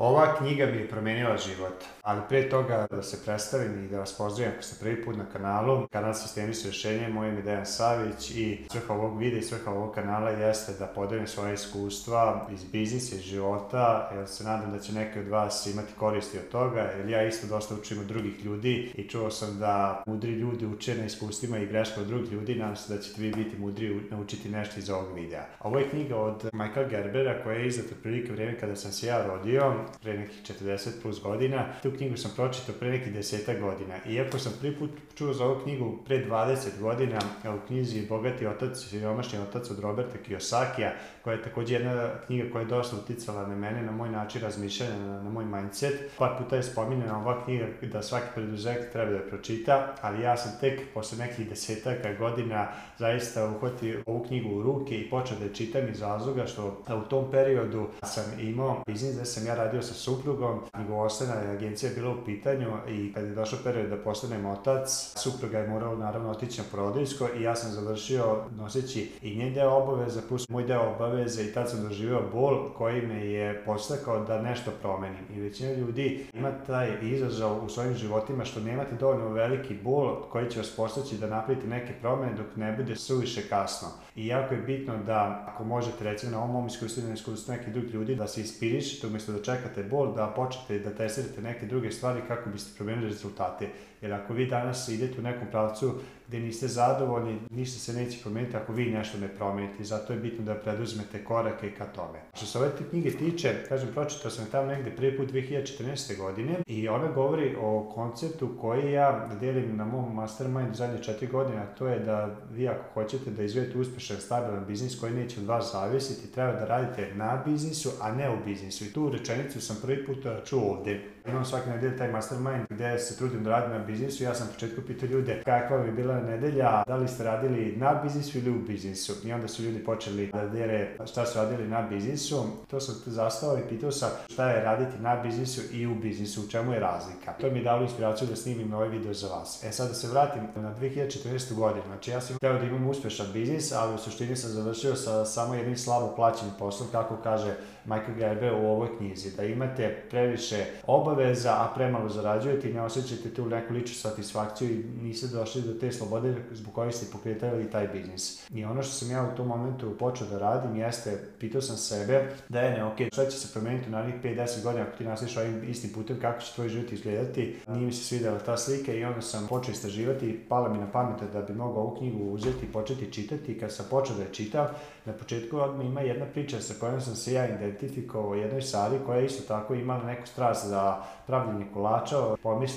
Ova knjiga mi je promenila život, ali pre toga da se predstavim i da vas pozdravim ako ste prvi put na kanalu. Kanal Sistemi su rešenje, moj ime je Dejan Savić i svrha ovog videa i svrha ovog kanala jeste da podelim svoje iskustva iz biznisa, i života, jer se nadam da će neki od vas imati koristi od toga, jer ja isto dosta učim od drugih ljudi i čuo sam da mudri ljudi uče na iskustvima i greška od drugih ljudi, nadam se da ćete vi biti mudri i naučiti nešto iz ovog videa. Ovo je knjiga od Michael Gerbera koja je izdata prilike vreme kada sam se ja rodio pre nekih 40 plus godina. Tu knjigu sam pročitao pre nekih deseta godina. Iako sam prvi put čuo za ovu knjigu pre 20 godina, a u knjizi Bogati otac i siromašni otac od Roberta Kiyosakija, koja je takođe jedna knjiga koja je dosta uticala na mene, na moj način razmišljanja, na, na moj mindset. Par puta je spominjena ova knjiga da svaki preduzetnik treba da je pročita, ali ja sam tek posle nekih desetaka godina zaista uhvatio ovu knjigu u ruke i počeo da je čitam iz razloga što u tom periodu sam imao biznis da sam ja radio radio sa suprugom, knjigovostvena je agencija bila u pitanju i kad je došao period da postanem otac, supruga je morala naravno otići na prodajsko i ja sam završio noseći i njen deo obaveza plus moj deo obaveza i tad sam doživio bol koji me je postakao da nešto promenim. I većina ljudi ima taj izazov u svojim životima što nemate dovoljno veliki bol koji će vas postaći da napravite neke promene dok ne bude suviše kasno. I jako je bitno da ako možete recimo na ovom mom iskustvenom iskustvu nekih drugih ljudi da se inspirišete da umesto da čekate čeka taj bol, da počnete da testirate neke druge stvari kako biste promenili rezultate. Jer ako vi danas idete u nekom pravcu gde niste zadovoljni, ništa se neće promeniti ako vi nešto ne promenite. Zato je bitno da preduzmete korake ka tome. Što se ove te knjige tiče, kažem, pročitao sam tamo negde prvi put 2014. godine i ona govori o konceptu koji ja delim na mom mastermindu zadnje četiri godine, a to je da vi ako hoćete da izvedete uspešan, stabilan biznis koji neće od vas zavisiti, treba da radite na biznisu, a ne u biznisu. I tu rečenicu sam prvi put čuo ovde. Imam svake nedelje taj mastermind gde se trudim da radim na biznisu. Ja sam na početku pitao ljude kakva bi bila nedelja, da li ste radili na biznisu ili u biznisu. I onda su ljudi počeli da dere šta su radili na biznisu. To sam zastao i pitao sam šta je raditi na biznisu i u biznisu, u čemu je razlika. To mi je dalo inspiraciju da snimim ovaj video za vas. E sad da se vratim na 2014. godinu. Znači ja sam htio da imam uspešan biznis, ali u suštini sam završio sa samo jednim slabo plaćenim poslom, kako kaže Michael Gerber u ovoj knjizi, da imate previše obaveza, a premalo zarađujete i ne osjećate tu neku ličnu satisfakciju i niste došli do te slobode zbog koje ste pokretali taj biznis. I ono što sam ja u tom momentu počeo da radim jeste, pitao sam sebe da je ne, ok, šta će se promeniti u narednih 5-10 godina ako ti nastaviš ovim istim putem, kako će tvoj život izgledati. Nije mi se svidela ta slika i onda sam počeo istraživati, pala mi na pamet da bi mogao ovu knjigu uzeti i početi čitati. Kad sam počeo da je čitam, Na početku odmah ima jedna priča sa kojom sam se ja identifikovao u jednoj sali koja isto tako imala neku strast za pravljenje kolača.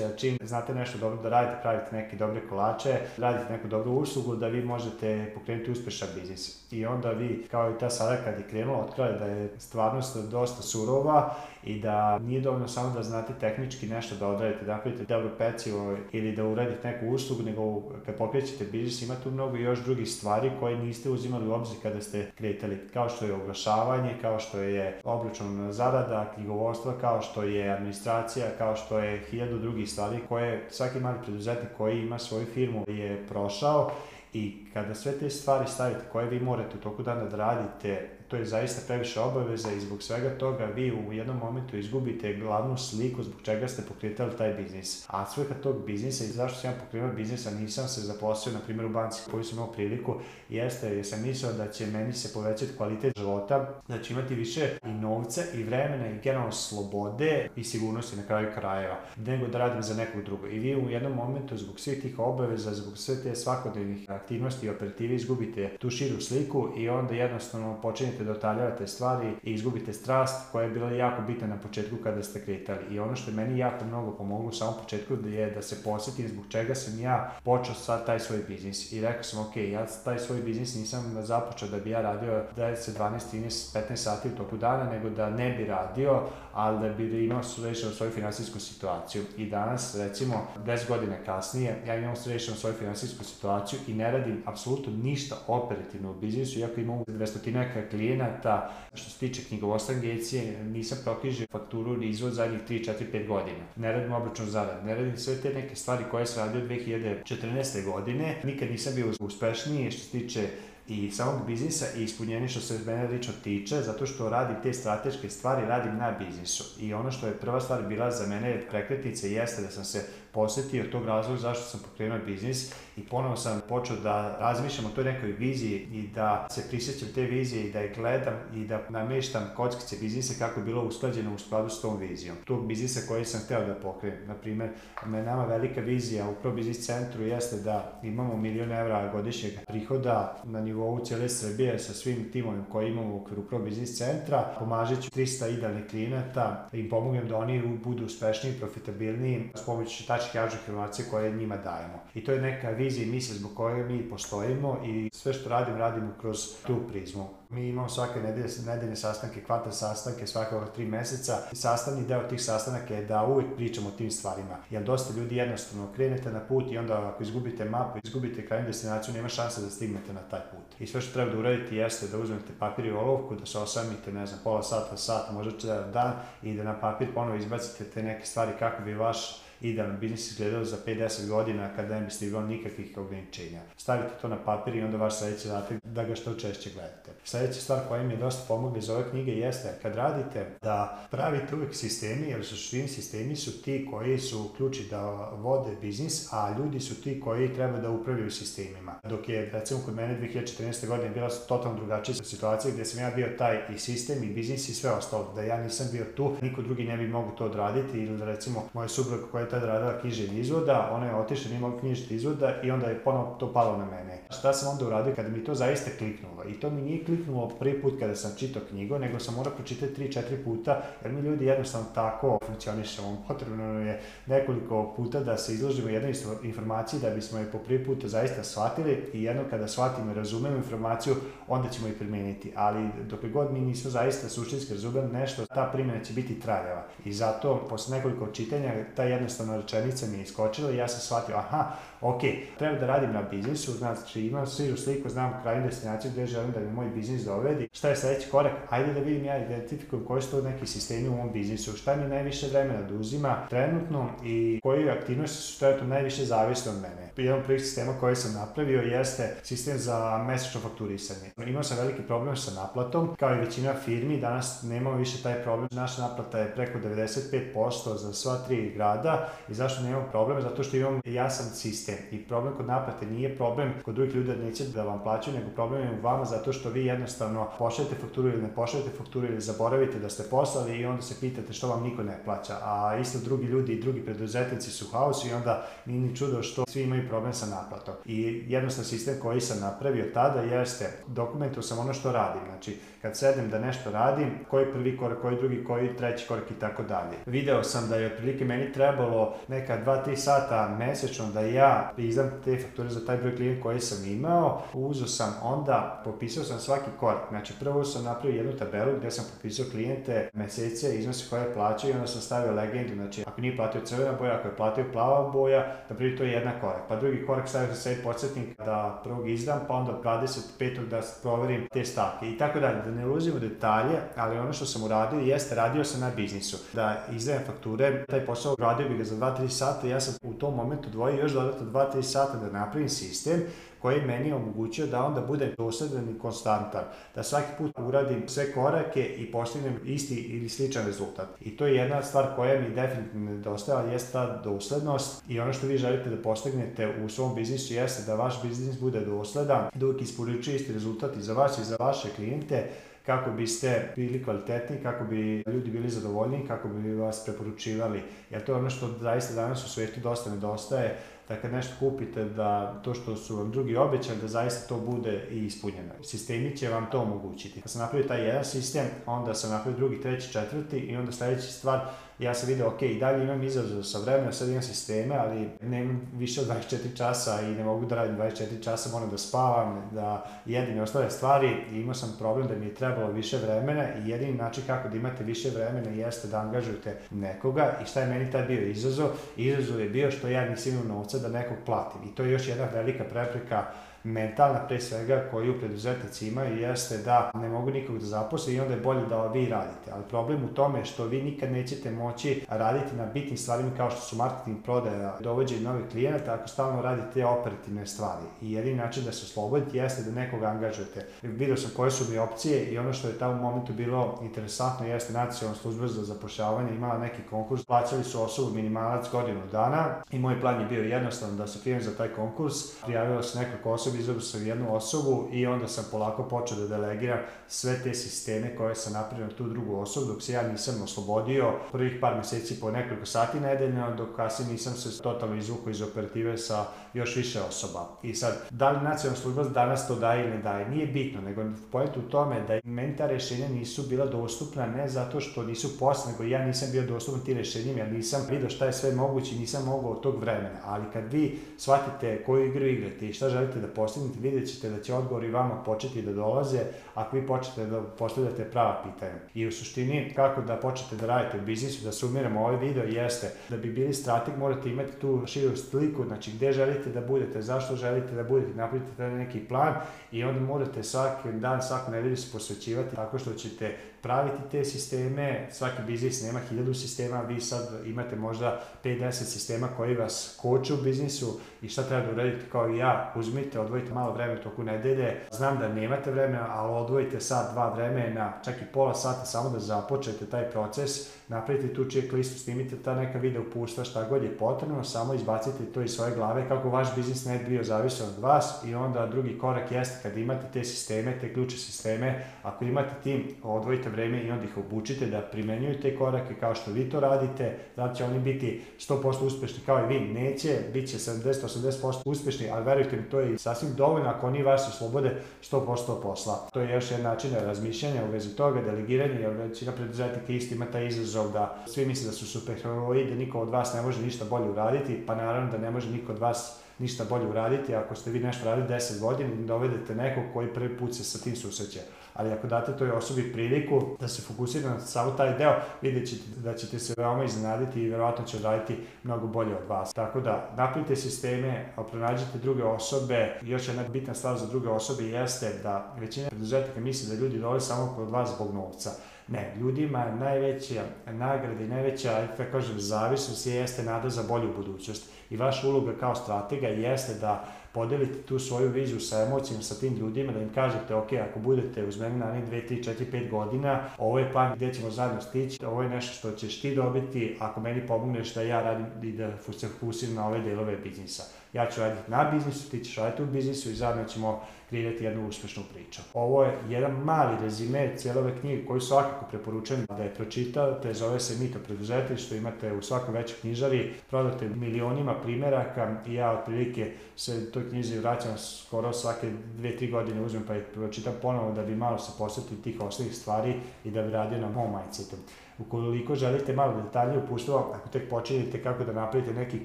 da čim znate nešto dobro da radite, pravite neke dobre kolače, radite neku dobru uslugu da vi možete pokrenuti uspešan biznis. I onda vi, kao i ta sara kad je krenula, otkrila da je stvarnost dosta surova i da nije dovoljno samo da znate tehnički nešto da odradite, da napravite dobro pecivo ovaj, ili da uradite neku uslugu, nego kad pokrećete biznis imate tu mnogo još drugih stvari koje niste uzimali u obzir kada ste kretali, kao što je oglašavanje, kao što je obračun zarada, knjigovodstva, kao što je administracija, kao što je hiljadu drugih stvari koje svaki mali preduzetnik koji ima svoju firmu je prošao i kada sve te stvari stavite koje vi morate u toku dana da radite to je zaista previše obaveza i zbog svega toga vi u jednom momentu izgubite glavnu sliku zbog čega ste pokretali taj biznis. A svrha tog biznisa i zašto sam ja pokrenuo nisam se zaposlio, na primjer, u banci koju sam imao priliku, jeste jer sam mislio da će meni se povećati kvalitet života, da će imati više i novca i vremena i generalno slobode i sigurnosti na kraju krajeva, nego da radim za nekog drugog. I vi u jednom momentu zbog svih tih obaveza, zbog sve te svakodnevnih aktivnosti i operative izgubite tu širu sliku i onda jednostavno počinjete počnete da otaljavate stvari i izgubite strast koja je bila jako bitna na početku kada ste kretali. I ono što je meni jako mnogo pomoglo u samom početku da je da se posetim zbog čega sam ja počeo sa taj svoj biznis. I rekao sam, ok, ja taj svoj biznis nisam započeo da bi ja radio 10, 12, 13, 15 sati u toku dana, nego da ne bi radio, ali da bi da imao srešeno svoju finansijsku situaciju. I danas, recimo, 10 godina kasnije, ja imam srešeno svoju finansijsku situaciju i ne radim apsolutno ništa operativno u biznisu, iako imam 200 klijenta klijenata. Što se tiče knjigovodstva agencije, nisam prokrižio fakturu ni izvod zadnjih 3, 4, 5 godina. Ne radim obračun zarad, ne radim sve te neke stvari koje sam radio 2014. godine. Nikad nisam bio uspešniji što se tiče i samog biznisa i ispunjenje što se mene lično tiče, zato što radim te strateške stvari, radim na biznisu. I ono što je prva stvar bila za mene prekretnice jeste da sam se posetio tog razloga zašto sam pokrenuo biznis i ponovo sam počeo da razmišljam o toj nekoj viziji i da se prisjećam te vizije i da je gledam i da nameštam kockice biznisa kako je bilo usklađeno u skladu s tom vizijom. Tog biznisa koji sam hteo da pokrenem. Naprimer, me nama velika vizija u Pro Biznis centru jeste da imamo milion evra godišnjeg prihoda na nivou nivou cijele Srbije sa svim timom koji imamo u okviru Pro Biznis centra. Pomažeći 300 idealnih klijenata, da im pomognem da oni budu uspešniji, profitabilniji s pomoću tačnih jačih informacija koje njima dajemo. I to je neka vizija i misija zbog koje mi postojimo i sve što radim, radimo kroz tu prizmu. Mi imamo svake nedelje, nedeljne sastanke, kvartal sastanke, svake ova tri meseca. Sastavni deo tih sastanaka je da uvek pričamo o tim stvarima, jer dosta ljudi jednostavno krenete na put i onda ako izgubite mapu, izgubite krajnju destinaciju, nema šanse da stignete na taj put. I sve što treba da uradite jeste da uzmete papir i olovku, da se osamite, ne znam, pola sata, sat, možda čitav dan i da na papir ponovo izbacite te neke stvari kako bi vaš idealan biznis izgledao za 50 godina kada ne bi stigao nikakvih ograničenja. Stavite to na papir i onda vaš sledeći zadatak da ga što češće gledate. Sledeća stvar koja mi je dosta pomogla iz ove knjige jeste kad radite da pravite uvek sistemi, jer su svim sistemi su ti koji su ključi da vode biznis, a ljudi su ti koji treba da upravljaju sistemima. Dok je, recimo, kod mene 2014. godine bila totalno drugačija situacija gde sam ja bio taj i sistem i biznis i sve ostalo. Da ja nisam bio tu, niko drugi ne bi mogu to odraditi ili recimo moja supruga koja je tad radila književni izvoda, ona je otišla, nije imala knjižni izvoda i onda je ponovo to palo na mene. Šta sam onda uradio kada mi to zaista kliknulo? I to mi nije kliknulo prvi put kada sam čitao knjigu, nego sam morao pročitati 3-4 puta, jer mi ljudi jednostavno tako funkcionišemo. Potrebno je nekoliko puta da se izložimo jednoj informaciji da bismo je po prvi put zaista shvatili i jedno kada shvatimo i razumemo informaciju, onda ćemo je primeniti. Ali dok god mi nismo zaista suštinski razumeli nešto, ta primjena će biti traljava. I zato, posle nekoliko čitanja, ta jednostavno jednostavna rečenica mi je iskočila i ja sam shvatio, aha, ok, treba da radim na biznisu, znači imam svižu sliku, znam krajnju destinaciju gde želim da mi moj biznis dovedi, šta je sledeći korak, ajde da vidim ja identifikujem koji su to neki sistemi u mom biznisu, šta mi najviše vremena da uzima trenutno i koje aktivnosti su trenutno najviše zavisne od mene jedan projekt sistema koji sam napravio jeste sistem za mesečno fakturisanje. Imao sam veliki problem sa naplatom, kao i većina firmi, danas nemamo više taj problem. Naša naplata je preko 95% za sva tri grada i zašto nemamo problem? Zato što imamo jasan sistem i problem kod naplate nije problem kod drugih ljudi da neće da vam plaćaju, nego problem je u vama zato što vi jednostavno pošaljete fakturu ili ne pošaljete fakturu ili zaboravite da ste poslali i onda se pitate što vam niko ne plaća. A isto drugi ljudi i drugi preduzetnici su u haosu i onda nije ni čudo što svi imaju imaju problem sa naplatom. I jednostavno sistem koji sam napravio tada jeste, dokumentu sam ono što radim, znači kad sedem da nešto radim, koji prvi korak, koji drugi, koji treći korak i tako dalje. Video sam da je otprilike meni trebalo neka 2-3 sata mesečno da ja izdam te fakture za taj broj klijenta koji sam imao. Uzo sam onda, popisao sam svaki korak. Znači prvo sam napravio jednu tabelu gde sam popisao klijente mesece, iznose koje plaćaju i onda sam stavio legendu. Znači ako nije platio crvena boja, ako je platio plava boja, da prvi to je jedna korak. Pa drugi korak stavio sam sebi podsjetnik da prvog izdam, pa onda 25. da proverim te stavke i tako dalje da ne ulazim u detalje, ali ono što sam uradio jeste radio sam na biznisu. Da izdajem fakture, taj posao radio bih ga za 2-3 sata, ja sam u tom momentu dvojio još dodatno 2-3 sata da napravim sistem koji meni omogućio da onda bude dosledan i konstantan, da svaki put uradim sve korake i postignem isti ili sličan rezultat. I to je jedna stvar koja mi definitivno nedostaje, ali jeste ta doslednost i ono što vi želite da postignete u svom biznisu jeste da vaš biznis bude dosledan, da uvijek isporučuje isti rezultat i za vas i za vaše klijente, kako biste bili kvalitetni, kako bi ljudi bili zadovoljni, kako bi vas preporučivali. Jer to je ono što zaista danas u svetu dosta nedostaje, da kad nešto kupite, da to što su vam drugi obećali, da zaista to bude i ispunjeno. Sistemi će vam to omogućiti. Kad sam napravio taj jedan sistem, onda sam napravio drugi, treći, četvrti i onda sledeća stvar, ja sam vidio, ok, i dalje imam izazov sa vremena, sad imam sisteme, ali nemam više od 24 časa i ne mogu da radim 24 časa, moram da spavam, da jedim i ostale stvari i imao sam problem da mi je trebalo više vremena i jedini način kako da imate više vremena jeste da angažujete nekoga i šta je meni tad bio izazov? Izazov je bio što ja nisam imao novca da nekog platim i to je još jedna velika prepreka mentalna pre svega koju preduzetnici imaju jeste da ne mogu nikog da zaposle i onda je bolje da vi radite. Ali problem u tome je što vi nikad nećete moći raditi na bitnim stvarima kao što su marketing, prodaja, dovođenje novih klijenata ako stalno radite operativne stvari. I jedini način da se oslobodite jeste da nekoga angažujete. Video sam koje su mi opcije i ono što je tamo u momentu bilo interesantno jeste nacionalna služba za zapošljavanje imala neki konkurs, plaćali su osobu minimalac godinu dana i moj plan je bio jednostavno da se prijem za taj konkurs, Prijavilo se nekoliko osoba osobi, izvedu sam jednu osobu i onda sam polako počeo da delegiram sve te sisteme koje sam napravio na tu drugu osobu, dok se ja nisam oslobodio prvih par meseci po nekoliko sati nedeljno, dok kasnije nisam se totalno izvukao iz operative sa još više osoba. I sad, da li nacionalna služba danas to daje ili ne daje, nije bitno, nego pojent u tome da meni ta rešenja nisu bila dostupna ne zato što nisu posle, nego ja nisam bio dostupan ti rešenjima, ja nisam vidio šta je sve moguće, nisam mogao tog vremena, ali kad vi shvatite koju igru igrate i šta želite da postavite, vidjet ćete da će odgovori vama početi da dolaze ako vi počnete da postavljate prava pitanja. I u suštini kako da počnete da radite u biznisu, da sumiramo ovaj video, jeste da bi bili strateg morate imati tu širu sliku, znači gde želite da budete, zašto želite da budete, napravite taj neki plan i onda morate svaki dan, svaku nedelju se posvećivati tako što ćete praviti te sisteme, svaki biznis nema hiljadu sistema, vi sad imate možda 5-10 sistema koji vas koču u biznisu i šta treba da uradite kao i ja, uzmite od odvojite malo vremena toku nedelje. Znam da nemate vremena, ali odvojite sad dva vremena, čak i pola sata samo da započete taj proces, napravite tu check listu, snimite ta neka video pušta, šta god je potrebno, samo izbacite to iz svoje glave kako vaš biznis ne bio zavisan od vas i onda drugi korak jeste kad imate te sisteme, te ključe sisteme, ako imate tim, odvojite vreme i onda ih obučite da primenjuju te korake kao što vi to radite, da će oni biti 100% uspešni kao i vi, neće, bit će 70-80% uspešni, ali verujte mi, to je sasvim sasvim dovoljno ako oni vas oslobode 100% posla. To je još jedan način razmišljanja u vezi toga, delegiranje, jer većina preduzetnika isto ima taj izazov da svi misle da su superheroji, da niko od vas ne može ništa bolje uraditi, pa naravno da ne može niko od vas ništa bolje uraditi ako ste vi nešto radili 10 godina i dovedete nekog koji prvi put se sa tim susreće ali ako date toj osobi priliku da se fokusira na samo taj deo, vidjet ćete da ćete se veoma iznenaditi i verovatno će odraditi mnogo bolje od vas. Tako da, napravite sisteme, pronađite druge osobe. Još jedna bitna stvar za druge osobe jeste da većina preduzetnika misli da ljudi dolaze samo kod vas zbog novca. Ne, ljudima najveća nagrada i najveća, da kažem, zavisnost jeste nada za bolju budućnost. I vaša uloga kao stratega jeste da podelite tu svoju viziju sa emocijom, sa tim ljudima, da im kažete, ok, ako budete uz mene na 2, 3, 4, 5 godina, ovo je plan gde ćemo zajedno stići, ovo je nešto što ćeš ti dobiti ako meni pomogneš da ja radim i da se fokusiram na ove delove biznisa. Ja ću raditi na biznisu, ti ćeš raditi u biznisu i zajedno ćemo kreirati jednu uspešnu priču. Ovo je jedan mali rezime cijelove knjige koju svakako preporučujem da je pročitate, zove se Mito preduzetništvo, imate u svakom većoj knjižari, prodate milionima primeraka i ja otprilike se to toj knjizi vraćam skoro svake dve, tri godine uzmem pa je pročitam ponovo da bi malo se posvetio tih ostalih stvari i da bi radio na mom mindsetu. Ukoliko želite malo detalje upuštava, ako tek počinjete kako da napravite neki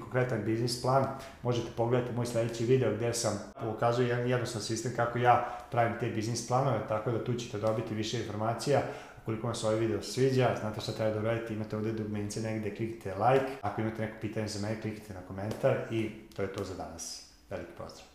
konkretan biznis plan, možete pogledati moj sledeći video gde sam pokazuje jedan jednostavan sistem kako ja pravim te biznis planove, tako da tu ćete dobiti više informacija Ukoliko vam se ovaj video sviđa, znate šta treba da uradite, imate ovde dugmenice negde, kliknite like. Ako imate neko pitanje za mene, kliknite na komentar i to je to za danas. Eric Pastra.